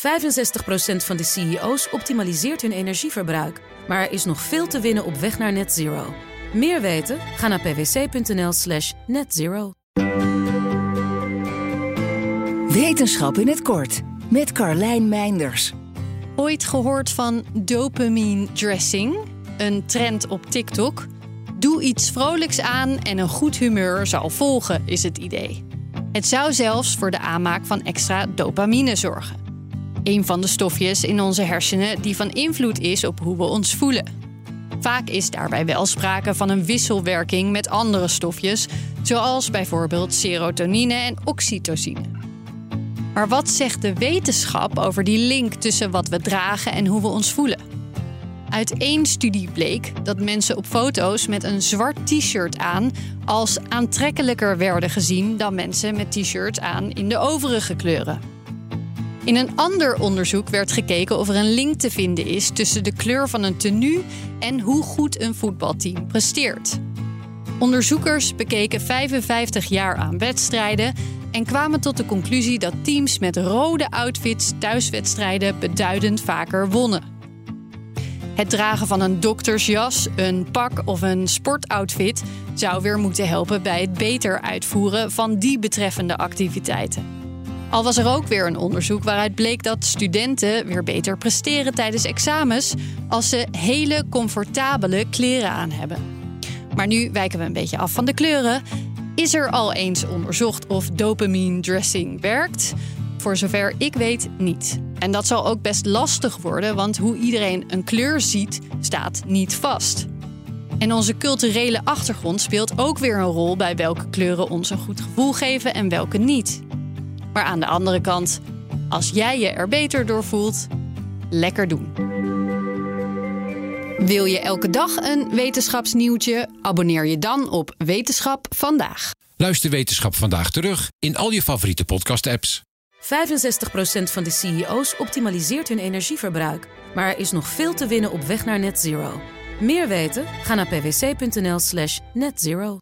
65% van de CEO's optimaliseert hun energieverbruik. Maar er is nog veel te winnen op weg naar net zero. Meer weten? Ga naar pwc.nl slash netzero. Wetenschap in het kort met Carlijn Meinders. Ooit gehoord van dopamine dressing? Een trend op TikTok? Doe iets vrolijks aan en een goed humeur zal volgen, is het idee. Het zou zelfs voor de aanmaak van extra dopamine zorgen. Een van de stofjes in onze hersenen die van invloed is op hoe we ons voelen. Vaak is daarbij wel sprake van een wisselwerking met andere stofjes, zoals bijvoorbeeld serotonine en oxytocine. Maar wat zegt de wetenschap over die link tussen wat we dragen en hoe we ons voelen? Uit één studie bleek dat mensen op foto's met een zwart t-shirt aan als aantrekkelijker werden gezien dan mensen met t-shirts aan in de overige kleuren. In een ander onderzoek werd gekeken of er een link te vinden is tussen de kleur van een tenue en hoe goed een voetbalteam presteert. Onderzoekers bekeken 55 jaar aan wedstrijden en kwamen tot de conclusie dat teams met rode outfits thuiswedstrijden beduidend vaker wonnen. Het dragen van een doktersjas, een pak of een sportoutfit zou weer moeten helpen bij het beter uitvoeren van die betreffende activiteiten. Al was er ook weer een onderzoek waaruit bleek dat studenten weer beter presteren tijdens examens als ze hele comfortabele kleren aan hebben. Maar nu wijken we een beetje af van de kleuren. Is er al eens onderzocht of dopamine dressing werkt? Voor zover ik weet niet. En dat zal ook best lastig worden, want hoe iedereen een kleur ziet, staat niet vast. En onze culturele achtergrond speelt ook weer een rol bij welke kleuren ons een goed gevoel geven en welke niet. Maar aan de andere kant, als jij je er beter door voelt, lekker doen. Wil je elke dag een wetenschapsnieuwtje? Abonneer je dan op Wetenschap vandaag. Luister Wetenschap vandaag terug in al je favoriete podcast-apps. 65% van de CEO's optimaliseert hun energieverbruik. Maar er is nog veel te winnen op weg naar net zero. Meer weten? Ga naar pwc.nl slash netzero.